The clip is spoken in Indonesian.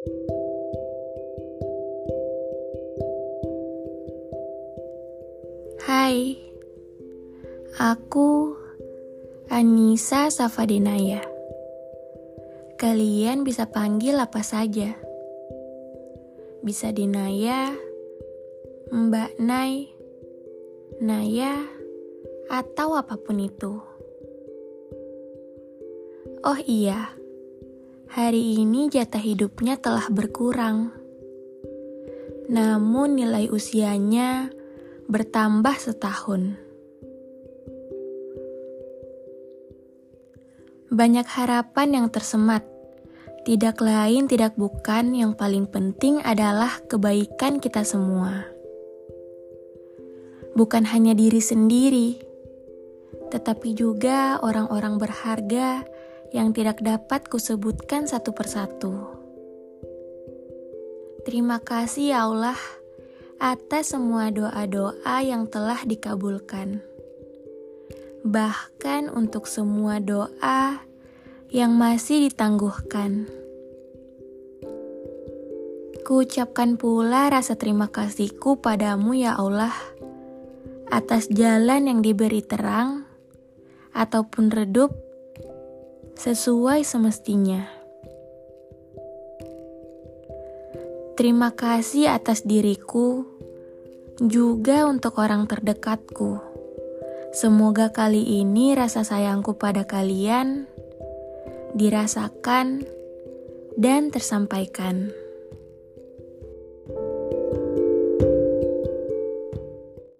Hai, aku Anissa Safadenaya. Kalian bisa panggil apa saja. Bisa Dinaya, Mbak Nay, Naya, atau apa pun itu. Oh iya, hari ini jatah hidupnya telah berkurang. Namun nilai usianya bertambah setahun. Banyak harapan yang tersemat. Tidak lain, tidak bukan, yang paling penting adalah kebaikan kita semua. Bukan hanya diri sendiri, tetapi juga orang-orang berharga yang tidak dapat kusebutkan satu persatu. Terima kasih, ya Allah atas semua doa-doa yang telah dikabulkan. Bahkan untuk semua doa yang masih ditangguhkan. Kuucapkan pula rasa terima kasihku padamu ya Allah atas jalan yang diberi terang ataupun redup sesuai semestinya. Terima kasih atas diriku, juga untuk orang terdekatku. Semoga kali ini rasa sayangku pada kalian dirasakan dan tersampaikan.